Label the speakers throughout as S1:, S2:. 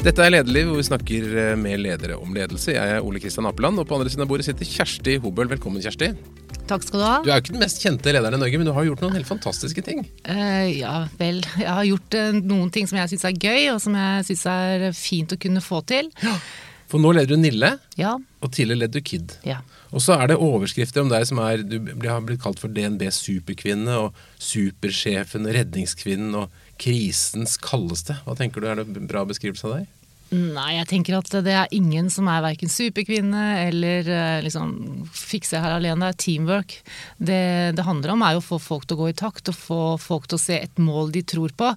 S1: Dette er Lederliv, hvor vi snakker eh, med ledere om ledelse. Jeg er Ole Kristian Apeland, og på andre siden av bordet sitter Kjersti Hobøl. Velkommen, Kjersti.
S2: Takk skal du ha.
S1: Du er jo ikke den mest kjente lederen i Norge, men du har gjort noen helt fantastiske ting.
S2: Uh, ja vel. Jeg har gjort uh, noen ting som jeg syns er gøy, og som jeg syns er fint å kunne få til. Ja.
S1: For nå leder du Nille,
S2: Ja.
S1: og tidligere leder du Kid.
S2: ja.
S1: Og så er det overskrifter om deg som er Du har blitt kalt for DNB superkvinne og supersjefen, redningskvinnen og krisens kaldeste. Hva tenker du, er det en bra beskrivelse av deg?
S2: Nei, jeg tenker at det er ingen som er verken superkvinne eller eh, liksom fikse her alene. Det er teamwork. Det det handler om er å få folk til å gå i takt, og få folk til å se et mål de tror på.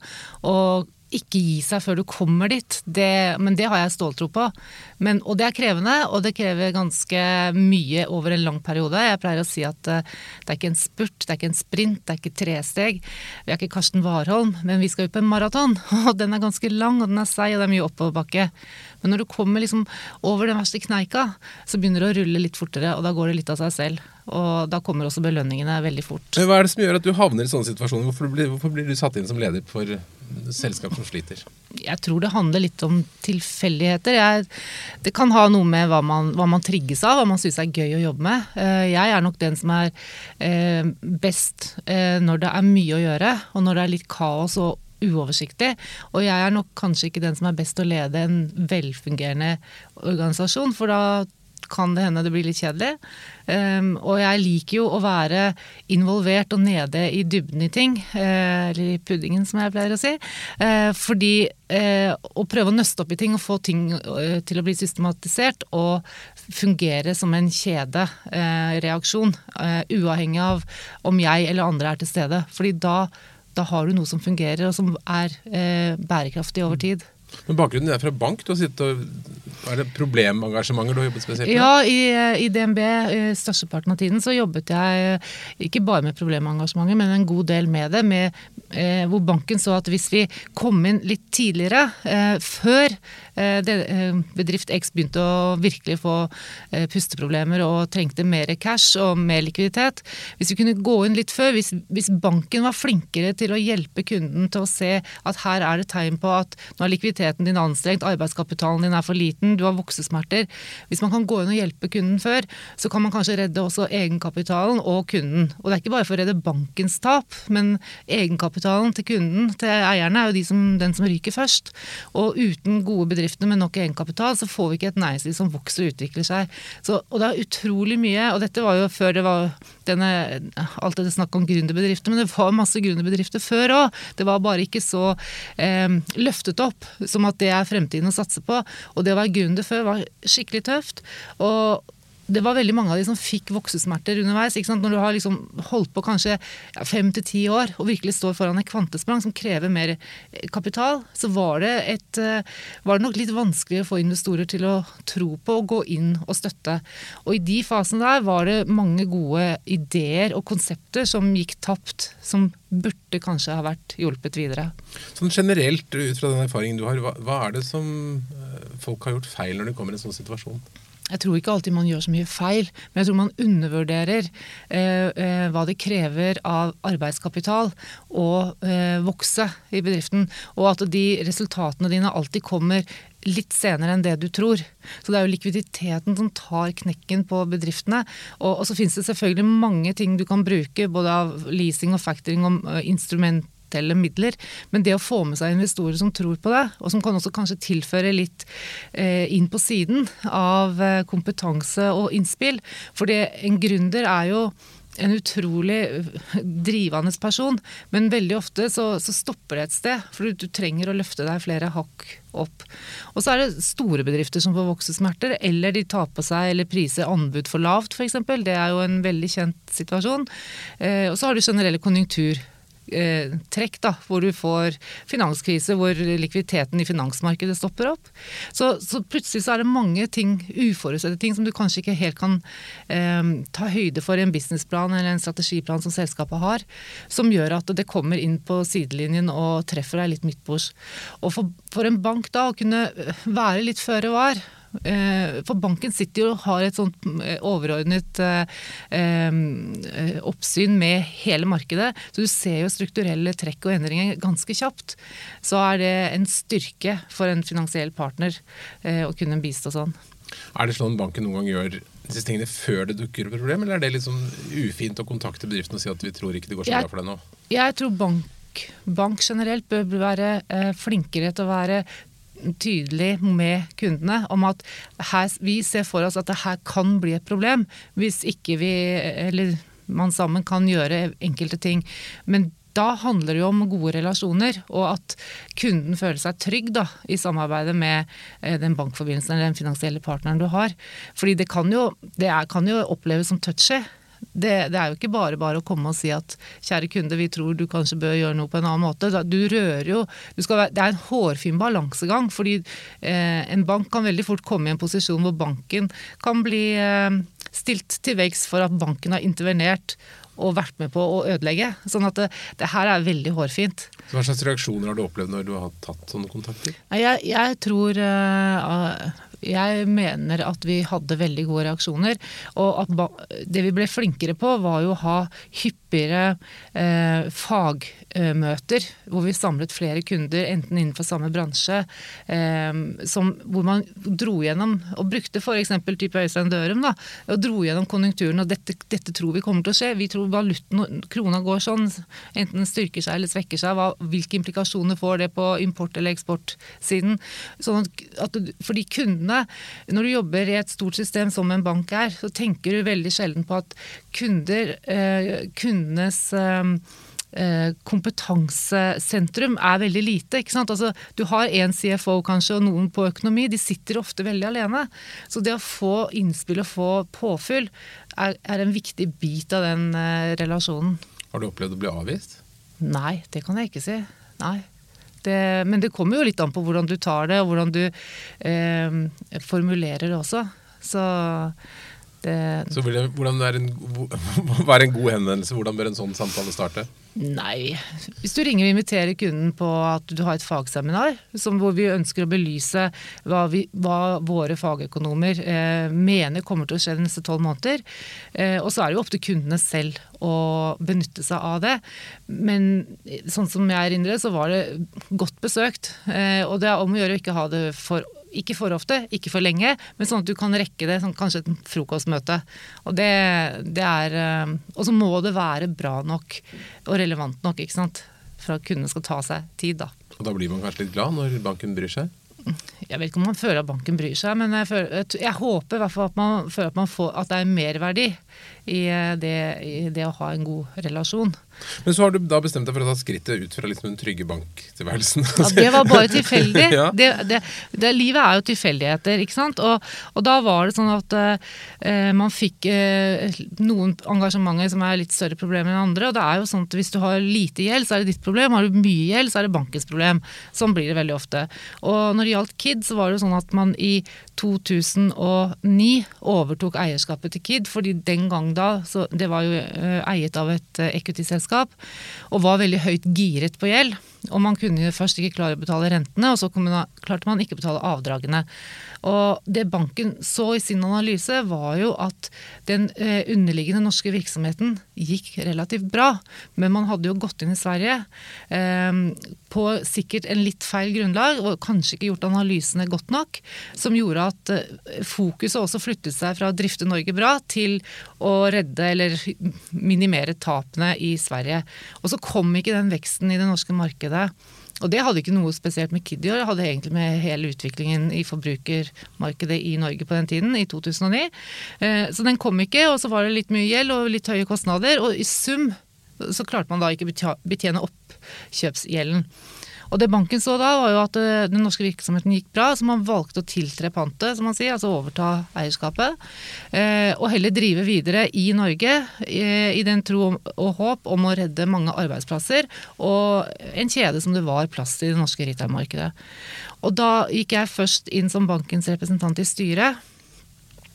S2: Og ikke gi seg før du kommer dit. Det, men det har jeg ståltro på. Men, og det er krevende, og det krever ganske mye over en lang periode. Jeg pleier å si at uh, det er ikke en spurt, det er ikke en sprint, det er ikke tresteg. Vi er ikke Karsten Warholm, men vi skal jo på en maraton. Og den er ganske lang, og den er seig, og det er mye oppoverbakke. Men når du kommer liksom over den verste kneika, så begynner det å rulle litt fortere, og da går det litt av seg selv. Og da kommer også belønningene veldig fort.
S1: Men Hva er det som gjør at du havner i sånne situasjoner? Hvorfor blir, hvorfor blir du satt inn som leder for selskap som sliter?
S2: jeg tror det handler litt om tilfeldigheter. Jeg, det kan ha noe med hva man, hva man trigges av, hva man syns er gøy å jobbe med. Eh, Jeg er nok den som er eh, best eh, når det er mye å gjøre, og når det er litt kaos og uoversiktlig. Og jeg er nok kanskje ikke den som er best til å lede en velfungerende organisasjon, for da kan det hende det blir litt kjedelig. Um, og jeg liker jo å være involvert og nede i dybden i ting. Uh, eller i puddingen, som jeg pleier å si. Uh, fordi uh, å prøve å nøste opp i ting og få ting til å bli systematisert og fungere som en kjedereaksjon, uavhengig av om jeg eller andre er til stede. Fordi da, da har du noe som fungerer og som er eh, bærekraftig over tid.
S1: Men bakgrunnen din er fra bank. Du har sittet og, er det problemengasjementer du har jobbet spesielt med?
S2: Ja, i, i DNB eh, størsteparten av tiden så jobbet jeg eh, ikke bare med problemengasjementet, men en god del med det. Med, eh, hvor banken så at hvis vi kom inn litt tidligere, eh, før bedrift X begynte å virkelig få eh, pusteproblemer og trengte mer cash og mer likviditet, hvis vi kunne gå inn litt før, hvis, hvis banken var flinkere til å hjelpe kunden til å se at her er det tegn på at nå er likviditeten din anstrengt, arbeidskapitalen din er for liten, du har voksesmerter. Hvis man kan gå inn og hjelpe kunden før, så kan man kanskje redde også egenkapitalen og kunden. Og det er ikke bare for å redde bankens tap, men egenkapitalen til kunden, til eierne, er jo de som, den som ryker først. Og uten gode bedrifter med nok egenkapital, så får vi ikke et næringsliv som vokser og utvikler seg. Så, og det er utrolig mye, og dette var jo før det var denne, alt det snakket om gründerbedrifter, men det var masse gründerbedrifter før òg. Det var bare ikke så eh, løftet opp som at det er fremtiden å satse på. Og det å være gründer før var skikkelig tøft. Og det var veldig mange av de som fikk voksesmerter underveis. Når du har liksom holdt på kanskje fem til ti år og virkelig står foran et kvantesprang som krever mer eh, kapital, så var det, et, eh, var det nok litt vanskelig å få investorer til å tro på og gå inn og støtte. Og i de fasene der var det mange gode ideer og konsepter som gikk tapt, som burde kanskje ha vært hjulpet videre.
S1: Sånn generelt, ut fra den erfaringen du har, hva, hva er det som eh, folk har gjort feil når de kommer i en sånn situasjon?
S2: Jeg tror ikke alltid man gjør så mye feil, men jeg tror man undervurderer eh, eh, hva det krever av arbeidskapital å eh, vokse i bedriften. Og at de resultatene dine alltid kommer litt senere enn det du tror. Så det er jo likviditeten som tar knekken på bedriftene. Og, og så finnes det selvfølgelig mange ting du kan bruke, både av leasing og factoring og uh, instrument eller midler, men det å få med seg investorer som tror på det, og som kan også kanskje tilføre litt eh, inn på siden av eh, kompetanse og innspill. For en gründer er jo en utrolig drivende person, men veldig ofte så, så stopper det et sted. For du, du, trenger å løfte deg flere hakk opp. Og så er det store bedrifter som får voksesmerter, eller de tar på seg eller priser anbud for lavt f.eks. Det er jo en veldig kjent situasjon. Eh, og så har du generelle konjunktur eh, trekk, da, hvor du får finanskrise, hvor likviditeten i finansmarkedet stopper opp. Så, så, plutselig så er det mange ting, uforutsette ting som du kanskje ikke helt kan eh, ta høyde for i en businessplan eller en strategiplan som selskapet har, som gjør at det kommer inn på sidelinjen og treffer deg litt midtbords. Og for, for en bank da å kunne være litt føre var, for banken sitter jo og har et sånt eh, overordnet oppsyn med hele markedet. Så du ser jo strukturelle trekk og endringer ganske kjapt. Så er det en styrke for en finansiell partner å kunne bistå sånn.
S1: Er det sånn banken noen gang gjør disse tingene før det dukker opp et problem, eller er det liksom ufint å kontakte bedriften og si at vi tror ikke det går så bra for deg nå?
S2: Jeg tror bank, bank generelt bør være eh, flinkere til å være tydelig med kundene om at her, vi ser for oss at det her kan bli et problem hvis ikke vi, eller man sammen kan gjøre enkelte ting. Men da handler det jo om gode relasjoner, og at kunden føler seg trygg da, i samarbeidet med eh, den bankforbindelsen eller den finansielle partneren du har. Fordi det kan jo, det er, kan jo oppleves som touchy. Det, det, er jo ikke bare bare å komme og si at kjære kunde, vi tror du kanskje bør gjøre noe på en annen måte. Du rører jo du være, Det er en hårfin balansegang. fordi eh, en bank kan veldig fort komme i en posisjon hvor banken kan bli eh, stilt til veggs for at banken har intervenert og vært med på å ødelegge. Sånn at det, det her er veldig hårfint.
S1: Så hva slags reaksjoner har du opplevd når du har tatt sånne kontakter?
S2: Jeg, jeg tror uh, jeg mener at vi hadde veldig gode reaksjoner. Og at det vi ble flinkere på, var jo å ha hyppigere eh, fagmøter. Hvor vi samlet flere kunder, enten innenfor samme bransje. Eh, som, hvor man dro gjennom, og brukte f.eks. type Øystein Dørum, da, og dro gjennom konjunkturen. Og dette, dette, tror vi kommer til å skje. Vi tror valuten, krona går sånn. Enten styrker seg eller svekker seg. Hva, hvilke implikasjoner får det på import- eller eksportsiden? Sånn at, fordi kundene. Når du jobber i et stort system som en bank er, så tenker du veldig sjelden på at kunder, eh, kundenes eh, kompetansesentrum er veldig lite. ikke sant? Altså, du har én CFO kanskje og noen på økonomi. De sitter ofte veldig alene. Så det å få innspill og få påfyll er, er en viktig bit av den eh, relasjonen.
S1: Har du opplevd å bli avvist?
S2: Nei, det kan jeg ikke si. Nei. Det, men det kommer jo litt an på hvordan du tar det, og hvordan du eh, formulerer det også. Så det
S1: Så hvordan er en, hva er en god henvendelse? Hvordan bør en sånn samtale starte?
S2: Nei, hvis du ringer og inviterer kunden på at du har et fagseminar hvor vi ønsker å belyse hva, vi, hva våre fagøkonomer eh, mener kommer til å skje de neste tolv måneder. Eh, og så er det jo opp til kundene selv å benytte seg av det. Men sånn som jeg erindrer, så var det godt besøkt. Eh, og det er om å gjøre å ikke ha det for ikke for ofte, ikke for lenge, men sånn at du kan rekke det sånn kanskje et frokostmøte. Og det, det er eh, Og så må det være bra nok og relevant nok, ikke sant. For at kundene skal ta seg tid, da.
S1: Og da blir man kanskje litt glad når banken bryr seg?
S2: Jeg vet ikke om man føler at banken bryr seg, men jeg, føler, jeg, jeg håper i hvert fall at man føler at, man får, at det er merverdi i eh, det, i det, å ha en god relasjon.
S1: Men så har du da bestemt deg for å ta skrittet ut fra liksom den trygge banktilværelsen.
S2: Ja, det var bare tilfeldig. ja. det, det, det, livet er jo tilfeldigheter, ikke sant. Og, og da var det sånn at uh, man fikk uh, noen engasjementer som er litt større problemer enn andre. Og det er jo sånn at hvis du har lite gjeld, så er det ditt problem. Har du mye gjeld, så er det bankens problem. Sånn blir det veldig ofte. Og når det gjaldt KID, så var det jo sånn at man i 2009 overtok eierskapet til KID, fordi den gang da, så det var jo uh, eiet av et equity-selskap selskap, og var veldig høyt giret på gjeld. Og man kunne jo først ikke klare å betale rentene, og så klarte man ikke å betale avdragene. Og det banken så i sin analyse, var jo at den eh, underliggende norske virksomheten gikk relativt bra. Men man hadde jo gått inn i Sverige eh, på sikkert en litt feil grunnlag, og kanskje ikke gjort analysene godt nok, som gjorde at eh, fokuset også flyttet seg fra å drifte Norge bra til å redde eller minimere tapene i Sverige. Og så kom ikke den veksten i det norske markedet og det hadde ikke noe spesielt med Kid å gjøre, det hadde egentlig med hele utviklingen i forbrukermarkedet i Norge på den tiden, i 2009. Eh, så den kom ikke, og så var det litt mye gjeld og litt høye kostnader. Og i sum så klarte man da ikke betjene oppkjøpsgjelden. Og det banken så da, var jo at eh, den norske virksomheten gikk bra, så man valgte å tiltre pantet, som man sier, altså overta eierskapet. Eh, og heller drive videre i Norge eh, i den tro og håp om å redde mange arbeidsplasser og en kjede som det var plass til i det norske retailmarkedet. Og da gikk jeg først inn som bankens representant i styret.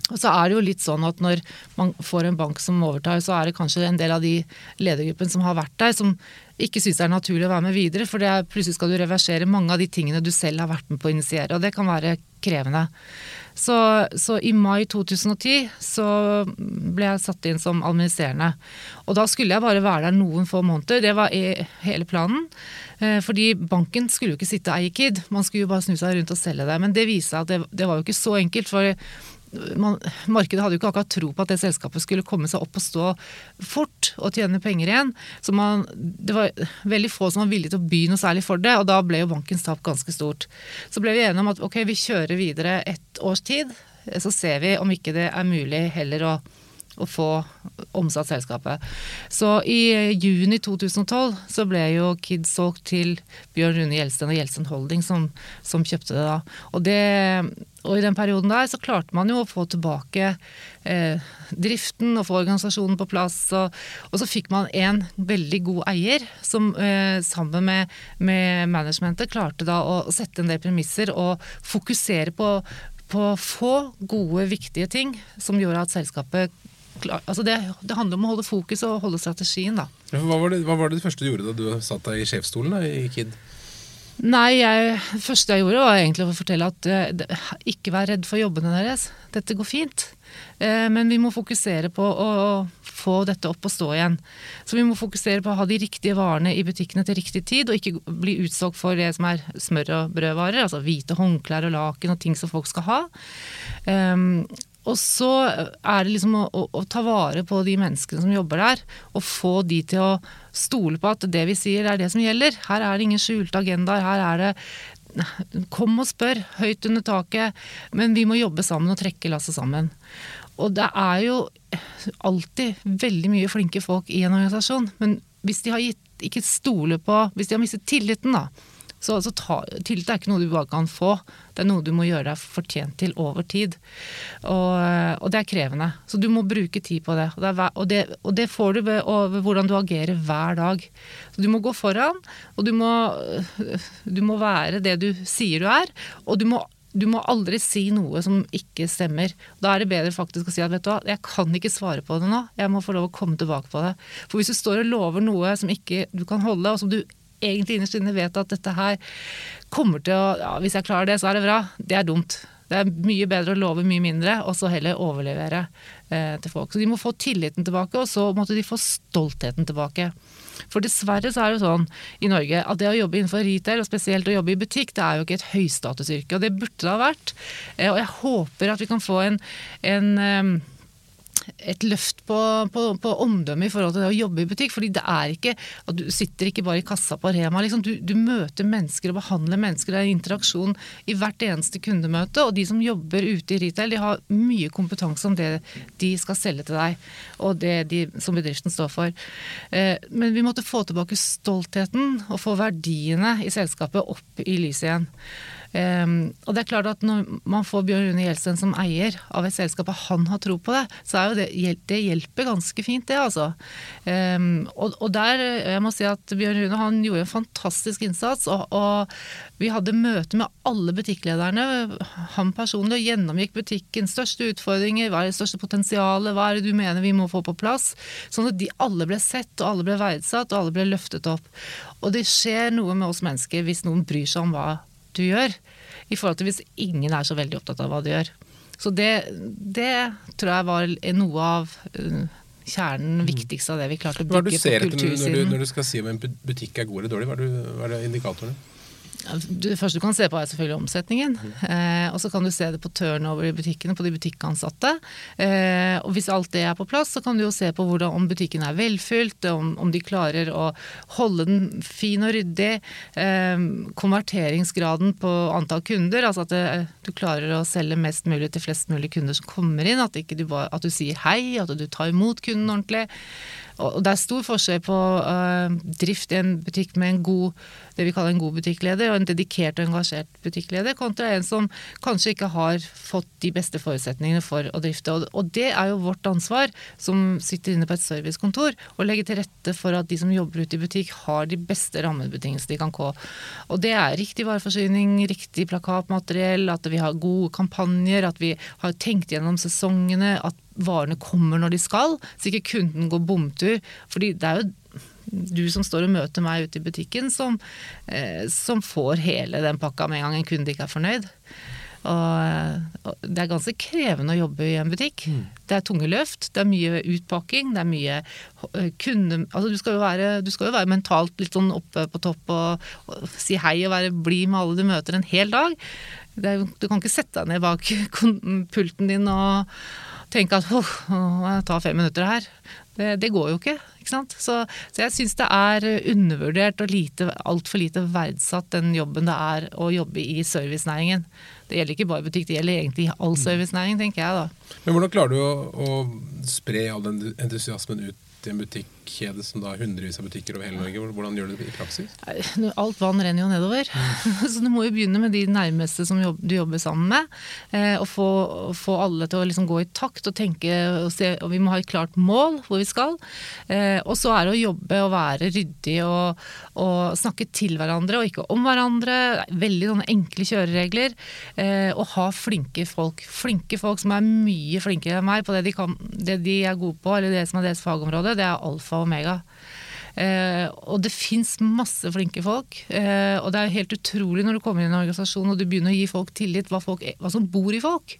S2: Og så er det jo litt sånn at når man får en bank som overtar, så er det kanskje en del av de ledergruppen som har vært der, som ikke syns er naturlig å være med videre. For er, plutselig skal du reversere mange av de tingene du selv har vært med på å initiere. Og det kan være krevende. Så, så, i mai 2010 så ble jeg satt inn som administrerende. Og da skulle jeg bare være der noen få måneder. Det var hele planen. Eh, fordi banken skulle jo ikke sitte eie KID, man skulle jo bare snu seg rundt og selge det. Men det viste seg at det, det var jo ikke så enkelt. for man, markedet hadde jo ikke akkurat tro på at det selskapet skulle komme seg opp og stå fort og tjene penger igjen. Så man, det var veldig få som var villige til å by noe særlig for det, og da ble jo bankens tap ganske stort. Så ble vi enige om at ok, vi kjører videre et års tid, så ser vi om ikke det er mulig heller å å få omsatt selskapet. Så i juni 2012 så ble jo Kids solgt til Bjørn Rune Gjelsten og Gjelsten Holding som, som kjøpte det da. Og, det. og, i den perioden der så klarte man jo å få tilbake eh, driften og få organisasjonen på plass. Og, og, så fikk man en veldig god eier som eh, sammen med, med managementet klarte da å, sette en del premisser og fokusere på på få gode, viktige ting som gjorde at selskapet altså det, det, handler om å holde fokus og holde strategien, da.
S1: Hva var, det, hva var det første du gjorde da du satt deg i sjefsstolen da, i KID?
S2: Nei, jeg, det første jeg gjorde var egentlig å fortelle at uh, ikke vær redd for jobbene deres. Dette går fint. Uh, men vi må fokusere på å, å, få dette opp og stå igjen. Så vi må fokusere på å ha de riktige varene i butikkene til riktig tid, og ikke bli utsolgt for det som er smør- og brødvarer. Altså hvite håndklær og laken og ting som folk skal ha. Um, og så er det liksom å, å, å, ta vare på de menneskene som jobber der, og få de til å stole på at det vi sier er det som gjelder. Her er det ingen skjulte agendaer. Her er det Kom og spør, høyt under taket. Men vi må jobbe sammen og trekke lasset sammen. Og det er jo alltid veldig mye flinke folk i en organisasjon. Men hvis de har gitt, ikke stoler på Hvis de har mistet tilliten, da, så altså, ta, tillit er ikke noe du bare kan få, det er noe du må gjøre deg fortjent til over tid. Og, og det er krevende. Så du må bruke tid på det. Og det, og det, og det får du ved, ved, hvordan du agerer hver dag. Så du må gå foran, og du må, du må være det du sier du er. Og du må du må aldri si noe som ikke stemmer. Da er det bedre faktisk å si at vet du hva, jeg kan ikke svare på det nå, jeg må få lov å komme tilbake på det. For hvis du står og lover noe som ikke du kan holde, og som du egentlig innerst inne vet at dette her kommer til å ja, Hvis jeg klarer det, så er det bra. Det er dumt. Det er mye bedre å love mye mindre, og så heller overlevere eh, til folk. Så de må få tilliten tilbake, og så måtte de få stoltheten tilbake. For dessverre så er det sånn i Norge at det å jobbe innenfor retail, og spesielt å jobbe i butikk, det er jo ikke et høystatusyrke. Og det burde det ha vært. Eh, og jeg håper at vi kan få en, en eh, et løft på, på, på omdømmet i forhold til det å jobbe i butikk. fordi det er ikke at Du sitter ikke bare i kassa på Rema. Liksom. Du, du, møter mennesker og behandler mennesker. Det er interaksjon i hvert eneste kundemøte. Og de som jobber ute i retail, de har mye kompetanse om det de skal selge til deg. Og det de, som bedriften står for. Eh, men vi måtte få tilbake stoltheten og få verdiene i selskapet opp i lyset igjen. Um, og det er klart at Når man får Bjørn Rune Gjelsten som eier av et selskap, og han har tro på det, så er jo det, det hjelper ganske fint, det. altså. Um, og, og, der, jeg må si at Bjørn Rune han gjorde en fantastisk innsats. Og, og vi hadde møte med alle butikklederne. Han personlig gjennomgikk butikken. største utfordringer, hva er det største potensialet, hva er det du mener vi må få på plass? Sånn at de alle ble sett, og alle ble verdsatt, og alle ble løftet opp. Og det skjer noe med oss mennesker hvis noen bryr seg om hva du gjør, i forhold til hvis ingen er så veldig opptatt av hva du gjør. Så det, det tror jeg var noe av uh, kjernen, mm. viktigste av det vi klarte å bygge på kultursiden. Hva du ser etter
S1: når du, når du skal si om en butikk er god eller dårlig? Hva er, det, hva er indikatorene?
S2: Det første du kan se på, er selvfølgelig omsetningen. Eh, og så kan du se det på turnover i butikkene, på de butikkansatte. Eh, og hvis alt det er på plass, så kan du jo se på hvordan, om butikken er velfylt, om, om, de klarer å holde den fin og ryddig. Eh, konverteringsgraden på antall kunder, altså at det, du klarer å selge mest mulig til flest mulig kunder som kommer inn. At, du, at du sier hei, at du tar imot kunden ordentlig. Og det er stor forskjell på uh, drift i en butikk med en god, det vi kaller en god butikkleder, og en dedikert og engasjert butikkleder, kontra en som kanskje ikke har fått de beste forutsetningene for å drifte. Og, det er jo vårt ansvar, som sitter inne på et servicekontor, å legge til rette for at de som jobber ute i butikk, har de beste rammebetingelsene de kan få. Og det er riktig vareforsyning, riktig plakatmateriell, at vi har gode kampanjer, at vi har tenkt gjennom sesongene, at varene kommer når de skal, så ikke kunden går bomtur. Fordi det er jo du som står og møter meg ute i butikken, som, eh, som får hele den pakka med en gang en kunde ikke er fornøyd. Og, det er ganske krevende å jobbe i en butikk.
S1: Mm.
S2: Det er tunge løft, det er mye utpakking, det er mye eh, kunde... Altså du skal jo være, du skal jo være mentalt litt sånn oppe på topp og, og si hei og være blid med alle du møter en hel dag. Det er, du kan ikke sette deg ned bak pulten din og tenke at åh, jeg tar fem minutter her. Det, det går jo ikke. ikke sant? Så, så jeg syns det er undervurdert og lite, altfor lite verdsatt den jobben det er å jobbe i servicenæringen. Det gjelder ikke bare butikk, det gjelder egentlig all servicenæring, tenker jeg da.
S1: Men hvordan klarer du å, å spre all den entusiasmen ut i en butikkjede som da hundrevis av butikker over hele Norge? Hvordan gjør du det i praksis?
S2: Alt vann renner jo nedover. Så du må jo begynne med de nærmeste som du jobber sammen med. Eh, og få, få alle til å liksom gå i takt og tenke og se, og Vi må ha et klart mål hvor vi skal. Eh, og så er det å jobbe og være ryddig og, og snakke til hverandre og ikke om hverandre. Veldig sånne enkle kjøreregler. Eh, og ha flinke folk. Flinke folk som er mye flinkere enn meg på det de, kan, det de er gode på, eller det som er deres fagområde. Det er alfa og omega. Eh, og det fins masse flinke folk. Eh, og det er helt utrolig når du kommer inn i en organisasjon og du begynner å gi folk tillit, hva, folk, hva som bor i folk.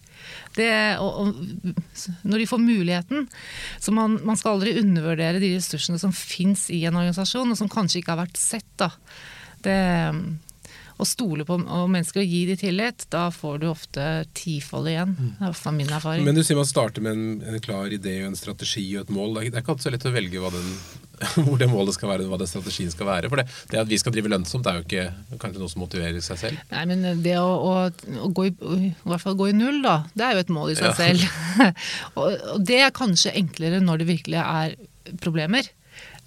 S2: Det, og, og, når de får muligheten. Så man, man skal aldri undervurdere de ressursene som fins i en organisasjon, og som kanskje ikke har vært sett. Da. Det, å stole på mennesker og gi de tillit, da får du ofte tifold igjen. Det er i min erfaring.
S1: Men du sier man starter med en, en klar idé og en strategi og et mål. Det er, ikke alltid så lett å velge den, hvor det målet skal være og hva den strategien skal være. For det, det at vi skal drive lønnsomt, det er jo ikke kanskje noe som motiverer seg selv.
S2: Nei, men det å, å, å gå i, i hvert fall gå i null, da, det er jo et mål i seg
S1: Ja.
S2: selv. og, og det er kanskje enklere når det virkelig er problemer.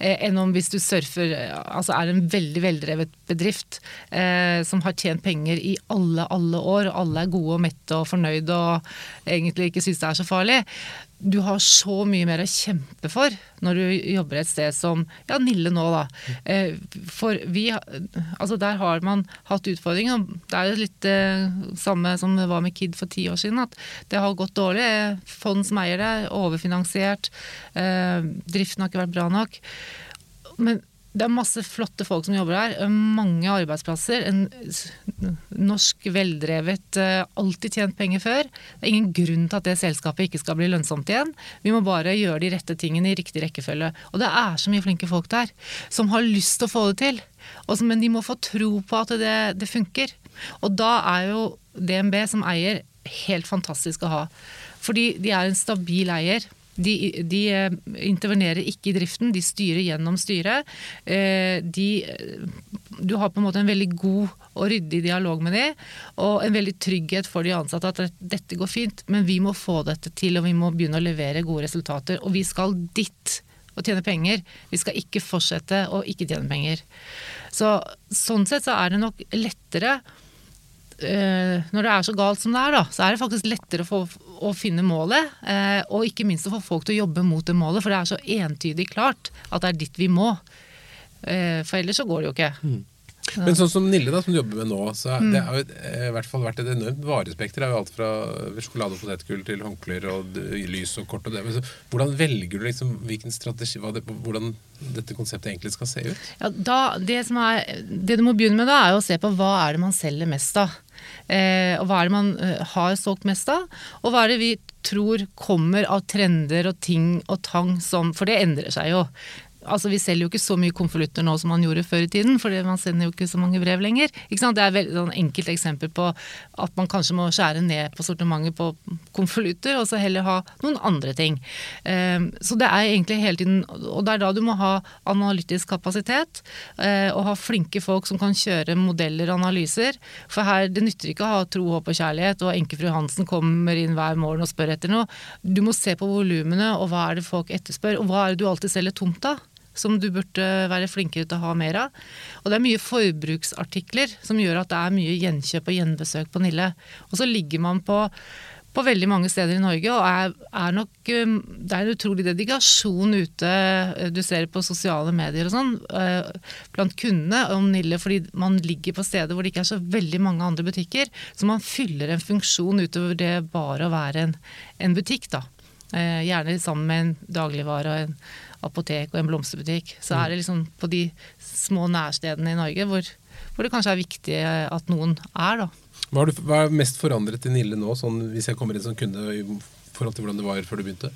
S2: Eh, enn om hvis du surfer eh, Altså er en veldig veldrevet bedrift eh, som har tjent penger i alle, alle år, og alle er gode og mette og fornøyde og egentlig ikke syns det er så farlig. Du har så mye mer å kjempe for når du jobber et sted som ja, Nille nå, da. Eh, For vi Altså der har man hatt utfordringer. Det er jo litt det samme som det var med Kid for ti år siden. At det har gått dårlig. Eh, Fond som eier det, overfinansiert. Eh, driften har ikke vært bra nok. Men det er masse flotte folk som jobber her. Mange arbeidsplasser. En norsk, veldrevet, eh, alltid tjent penger før. Det er ingen grunn til at det selskapet ikke skal bli lønnsomt igjen. Vi må bare gjøre de rette tingene i riktig rekkefølge. Og det er så mye flinke folk der som har lyst til å få det til. Men de må få tro på at det, det funker. Og da er jo DNB som eier helt fantastisk å ha. Fordi de er en stabil eier. De, de eh, intervenerer ikke i driften, de styrer gjennom styret. Eh, De, du har på en måte en veldig god og ryddig dialog med dem, og en veldig trygghet for de ansatte at dette går fint, men vi må få dette til, og vi må begynne å levere gode resultater. Og vi skal dit og tjene penger. Vi skal ikke fortsette å ikke tjene penger. Så, sånn sett så er det nok lettere eh, når det er så galt som det er, da, så er det faktisk lettere å, få, å finne målet. Eh, og ikke minst å få folk til å jobbe mot det målet, for det er så entydig klart at det er dit vi må. Eh, for ellers så går det jo ikke.
S1: Men sånn som Nille, da, som du jobber med nå, så
S2: Mm.
S1: det har jo eh, i hvert fall vært et enormt varespekter. Det er jo alt fra sjokolade og potetgull til håndklær og lys og kort og det. Men så, hvordan velger du liksom hvilken strategi, det, hvordan dette konseptet egentlig skal se ut?
S2: Ja, da, det, som er, det du må begynne med da, er jo å se på hva er det man selger mest av. Eh, og hva er det man eh, har solgt mest av? Og hva er det vi tror kommer av trender og ting og tang som For det endrer seg jo. Altså Vi selger jo ikke så mye konvolutter nå som man gjorde før i tiden, for man sender jo ikke så mange brev lenger. Det er et sånn enkelt eksempel på at man kanskje må skjære ned på sortimentet på konvolutter, og så heller ha noen andre ting. Eh, Så det er egentlig hele tiden Og det er da du må ha analytisk kapasitet, eh, og ha flinke folk som kan kjøre modeller og analyser. For her, det nytter ikke å ha tro, håp og kjærlighet, og enkefru Hansen kommer inn hver morgen og spør etter noe. Du må se på volumene, og hva er det folk etterspør, og hva er det du alltid selger tomt av? Som du burde være flinkere til å ha mer av. Og det er mye forbruksartikler som gjør at det er mye gjenkjøp og gjenbesøk på Nille. Og så ligger man på på veldig mange steder i Norge, og er, er nok um, Det er en utrolig dedikasjon ute, eh, du ser på sosiale medier og sånn, eh, blant kundene om Nille, fordi man ligger på steder hvor det ikke er så veldig mange andre butikker. Så man fyller en funksjon utover det bare å være en, en butikk, da. Eh, Gjerne sammen med en dagligvare og en apotek og en blomsterbutikk. Så er det liksom på de små nærstedene i Norge hvor, hvor det kanskje er viktig at noen er, da.
S1: Hva, du, hva er mest forandret i Nille nå, sånn, hvis jeg kommer inn som kunde i forhold til hvordan det var før du begynte?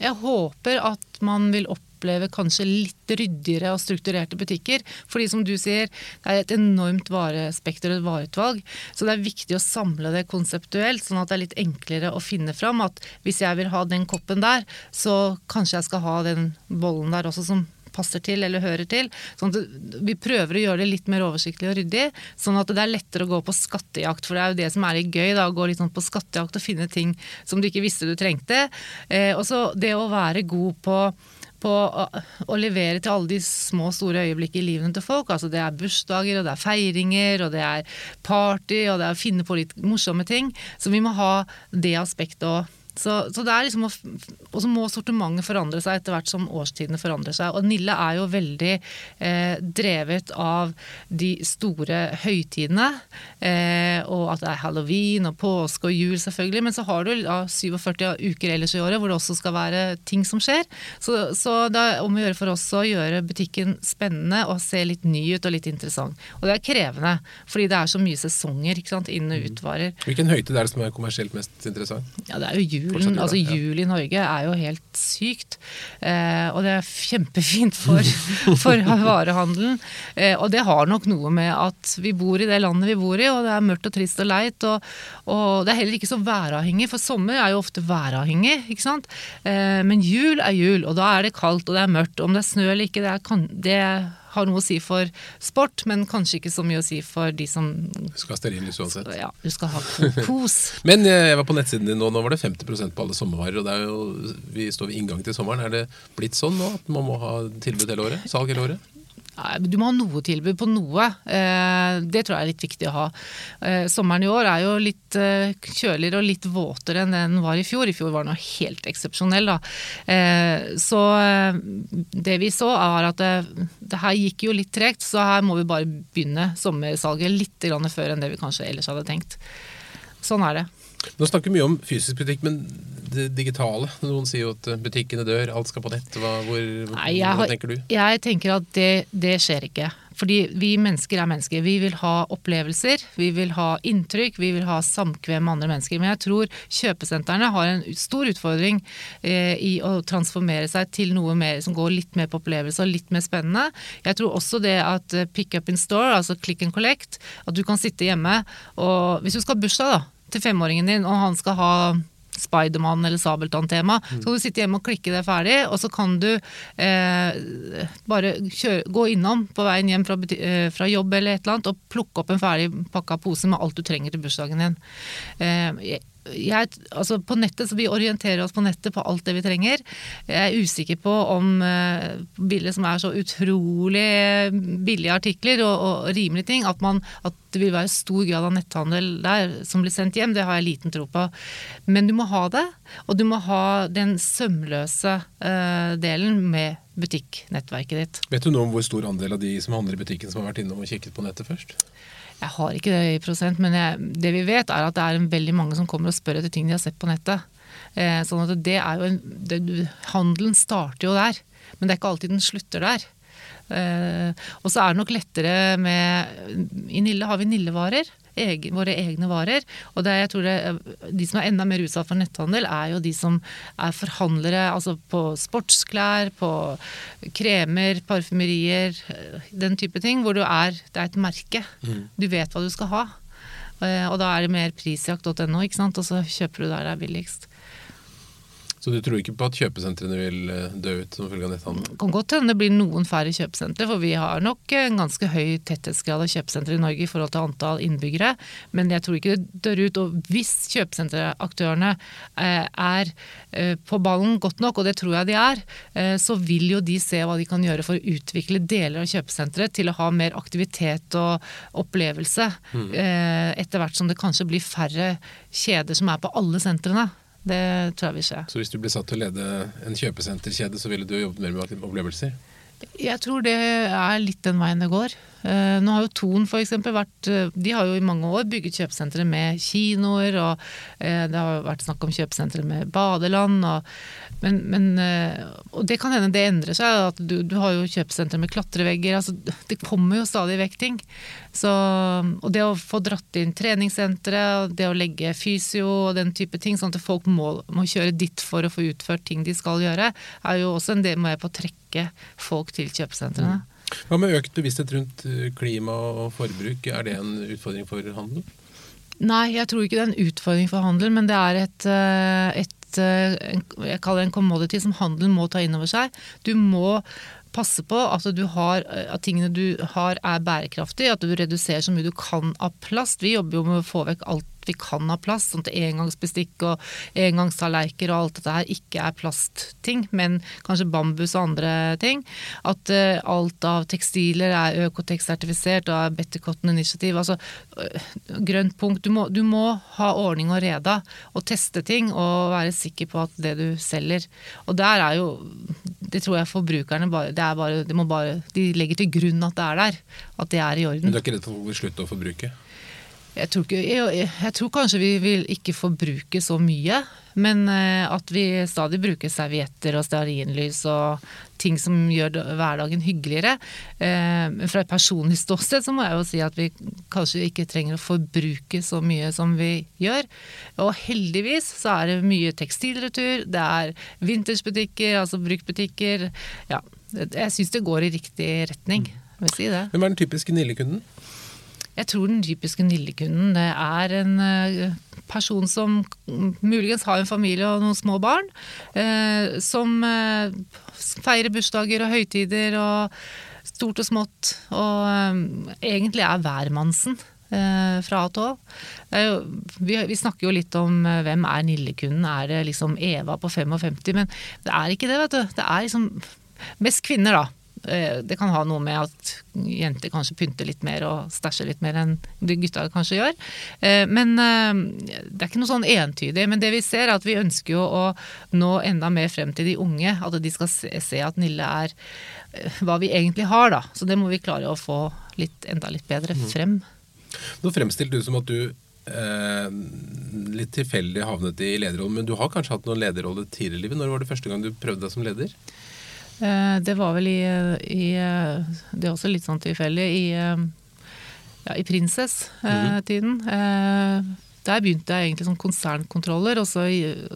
S2: Jeg håper at man vil oppleve kanskje litt ryddigere og strukturerte butikker. Fordi som du sier, det er et enormt varespekter og et vareutvalg. Så det er viktig å samle det konseptuelt, sånn at det er litt enklere å finne fram at hvis jeg vil ha den koppen der, så kanskje jeg skal ha den bollen der også som passer til eller hører til. Sånn at vi prøver å gjøre det litt mer oversiktlig og ryddig, sånn at det er lettere å gå på skattejakt. For det er jo det som er litt gøy, da, å gå litt sånn på skattejakt og finne ting som du ikke visste du trengte. Eh, og så det å være god på på å, å, levere til alle de små, store øyeblikk i livene til folk. Altså Det er bursdager, og det er feiringer, og det er party, og det er å finne på litt morsomme ting. Så vi må ha det aspektet òg. Så, så, det er liksom, Og så må sortimentet forandre seg etter hvert som årstidene forandrer seg. Og Nille er jo veldig eh, drevet av de store høytidene. Eh, og at det er halloween og påske og jul, selvfølgelig. Men så har du ja, 47 uker ellers i året hvor det også skal være ting som skjer. Så, så det er om å gjøre for oss å gjøre butikken spennende og se litt ny ut og litt interessant. Og det er krevende, fordi det er så mye sesonger ikke sant, inn- og utvarer.
S1: Hvilken høytid er det som er kommersielt mest interessant?
S2: Ja, det er jo jul julen, altså jul i Norge er jo helt sykt. Eh, og det er kjempefint for, for varehandelen. Eh, og det har nok noe med at vi bor i det landet vi bor i, og det er mørkt og trist og leit. Og, og det er heller ikke så væravhengig, for sommer er jo ofte væravhengig. ikke sant? Eh, men jul er jul, og da er det kaldt og det er mørkt. Om det er snø eller ikke, det, er, det har noe å si for sport, men kanskje ikke så mye å si for de som
S1: Du skal ha stearinlys uansett.
S2: Ja, du skal ha kos.
S1: men eh, jeg var på nettsiden din nå, nå var det 50% på alle sommervarer. og det er jo, Vi står ved inngang til sommeren. Er det blitt sånn nå at man må ha tilbud hele året? Salg hele året?
S2: Du må ha noe tilbud på noe. Eh, det tror jeg er litt viktig å ha. Eh, sommeren i år er jo litt eh, kjøligere og litt våtere enn den var i fjor. I fjor var den helt eksepsjonell. Så det vi så, er at det, det, her gikk jo litt tregt, så her må vi bare begynne sommersalget litt før enn det vi kanskje ellers hadde tenkt. Sånn er det.
S1: Nå snakker vi mye om fysisk butikk, men det digitale? Noen sier jo at butikkene dør, alt skal på nett. Hva, hvor, Nei, hva tenker du?
S2: Jeg tenker at det, det, skjer ikke. Fordi vi mennesker er mennesker. Vi vil ha opplevelser, vi vil ha inntrykk, vi vil ha samkvem med andre mennesker. Men jeg tror kjøpesentrene har en stor utfordring eh, i å transformere seg til noe mer som går litt mer på opplevelse og litt mer spennende. Jeg tror også det at eh, pick up in store, altså click and collect, at du kan sitte hjemme og Hvis du skal ha bursdag, da til femåringen din, og han skal ha Spiderman eller Sabeltann-tema. Så kan du sitte hjemme og klikke det ferdig, og så kan du eh, bare kjøre, gå innom på veien hjem fra, eh, fra, jobb eller et eller annet og plukke opp en ferdig pakka pose med alt du trenger til bursdagen din. Eh, jeg, altså på nettet, så Vi orienterer oss på nettet på alt det vi trenger. Jeg er usikker på om bilder som er så utrolig billige artikler og, og rimelige ting, at, man, at, det vil være stor grad av netthandel der som blir sendt hjem, det har jeg liten tro på. Men du må ha det, og du må ha den sømløse uh, delen med butikknettverket ditt.
S1: Vet du noe om hvor stor andel av de som handler i butikken som har vært innom og kikket på nettet først?
S2: Jeg har ikke det i prosent, men jeg, det vi vet er at det er veldig mange som kommer og spør etter ting de har sett på nettet. Eh, sånn at det er jo en, det, Handelen starter jo der, men det er ikke alltid den slutter der. Eh, og så er det nok lettere med I Nille har vi Nillevarer egen, våre egne varer. Og det, jeg tror det, de som er enda mer utsatt for netthandel, er jo de som er forhandlere altså på sportsklær, på kremer, parfymerier, den type ting. Hvor du er, det er et merke. Mm. Du vet hva du skal ha. Eh, og da er det mer prisjakt.no, og så kjøper du der det er billigst.
S1: Så du tror ikke på at kjøpesentrene vil eh, dø ut som følge av netthandel?
S2: Det kan godt hende det blir noen færre kjøpesentre, for vi har nok en ganske høy tetthetsgrad av kjøpesentre i Norge i forhold til antall innbyggere. Men jeg tror ikke det dør ut. Og hvis kjøpesenteraktørene eh, er eh, på ballen godt nok, og det tror jeg de er, så vil jo de se hva de kan gjøre for å utvikle deler av kjøpesenteret til å ha mer aktivitet og opplevelse. Mm. Etter hvert som det kanskje blir færre kjeder som er på alle sentrene. Det tror jeg vil skje.
S1: Så hvis du ble satt til å lede en kjøpesenterkjede, så ville du jobbet mer med opplevelser?
S2: Jeg tror det er litt den veien det går. Eh, nå har jo Thon eksempel vært eh, De har jo i mange år bygget kjøpesentre med kinoer, og eh, det har vært snakk om kjøpesentre med badeland. Og, men, men, og det kan hende det endrer seg. at Du, du har jo kjøpesentre med klatrevegger. altså Det kommer jo stadig vekk ting. Så, og det å få dratt inn treningssentre, det å legge fysio og den type ting, sånn at folk må, må kjøre dit for å få utført ting de skal gjøre, er jo også en del med på å trekke folk til kjøpesentrene.
S1: Hva med økt bevissthet rundt eh, klima og forbruk? Er det en utfordring for handel?
S2: Nei, jeg tror ikke det er en utfordring for handel, men det er et, eh, et eh, jeg kaller det en commodity som handelen må ta inn over seg. Du må passe på at, har, at tingene du har er bærekraftige, at du reduserer så mye du kan av plast. Vi jobber jo med å få vekk alt vi kan ha plast. Sånn at engangsbestikk og engangstallerker og alt dette her ikke er plastting, men kanskje bambus og andre ting. At uh, alt av tekstiler er Økotex-sertifisert og er Better Cotton Initiative. Altså uh, grønt punkt. Du må, du må, ha ordning og reda og teste ting og være sikker på at det du selger Og der er jo det tror jeg forbrukerne bare, det er bare, det bare De legger til grunn at det er der. At det er i orden.
S1: Men du er ikke redd for å slutte å forbruke?
S2: Jeg tror, ikke, jeg, jeg tror, kanskje vi vil ikke forbruke så mye. Men eh, at vi stadig bruker servietter og stearinlys og ting som gjør hverdagen hyggeligere. Eh, men fra et personlig ståsted så må jeg jo si at vi kanskje ikke trenger å forbruke så mye som vi gjør. Og heldigvis så er det mye tekstilretur, det er vintersbutikker, altså bruktbutikker. Ja, jeg syns det går i riktig retning. vil si det.
S1: Hvem er den typiske Nille-kunden?
S2: Jeg tror den typiske Nille-kunden det er en eh, person som muligens har en familie og noen små barn. Eh, som eh, feirer bursdager og høytider og stort og smått. Og egentlig er hvermannsen fra til Vi, vi, snakker jo litt om hvem er Nille-kunden. Er det liksom Eva på 55? Men det er ikke det, vet du. Det er liksom mest kvinner, da. Eh, det kan ha noe med at jenter kanskje pynter litt mer og stæsjer litt mer enn gutta kanskje gjør. Eh, men eh, det er ikke noe sånn entydig. Men det vi ser er at vi ønsker jo å nå enda mer frem til de unge. At de skal se at Nille er hva vi egentlig har, da. Så det må vi klare å få litt, enda litt bedre mm. frem.
S1: Nå fremstilte du som at du eh, litt tilfeldig havnet i lederrollen, men du har kanskje hatt noen lederrolle tidligere i livet? Når var det første gang du prøvde deg som leder?
S2: Eh, det var vel i, i Det er også litt sånn tilfeldig. I, ja, i Prinsess-tiden. Mm. Der begynte jeg egentlig som konsernkontroller, og så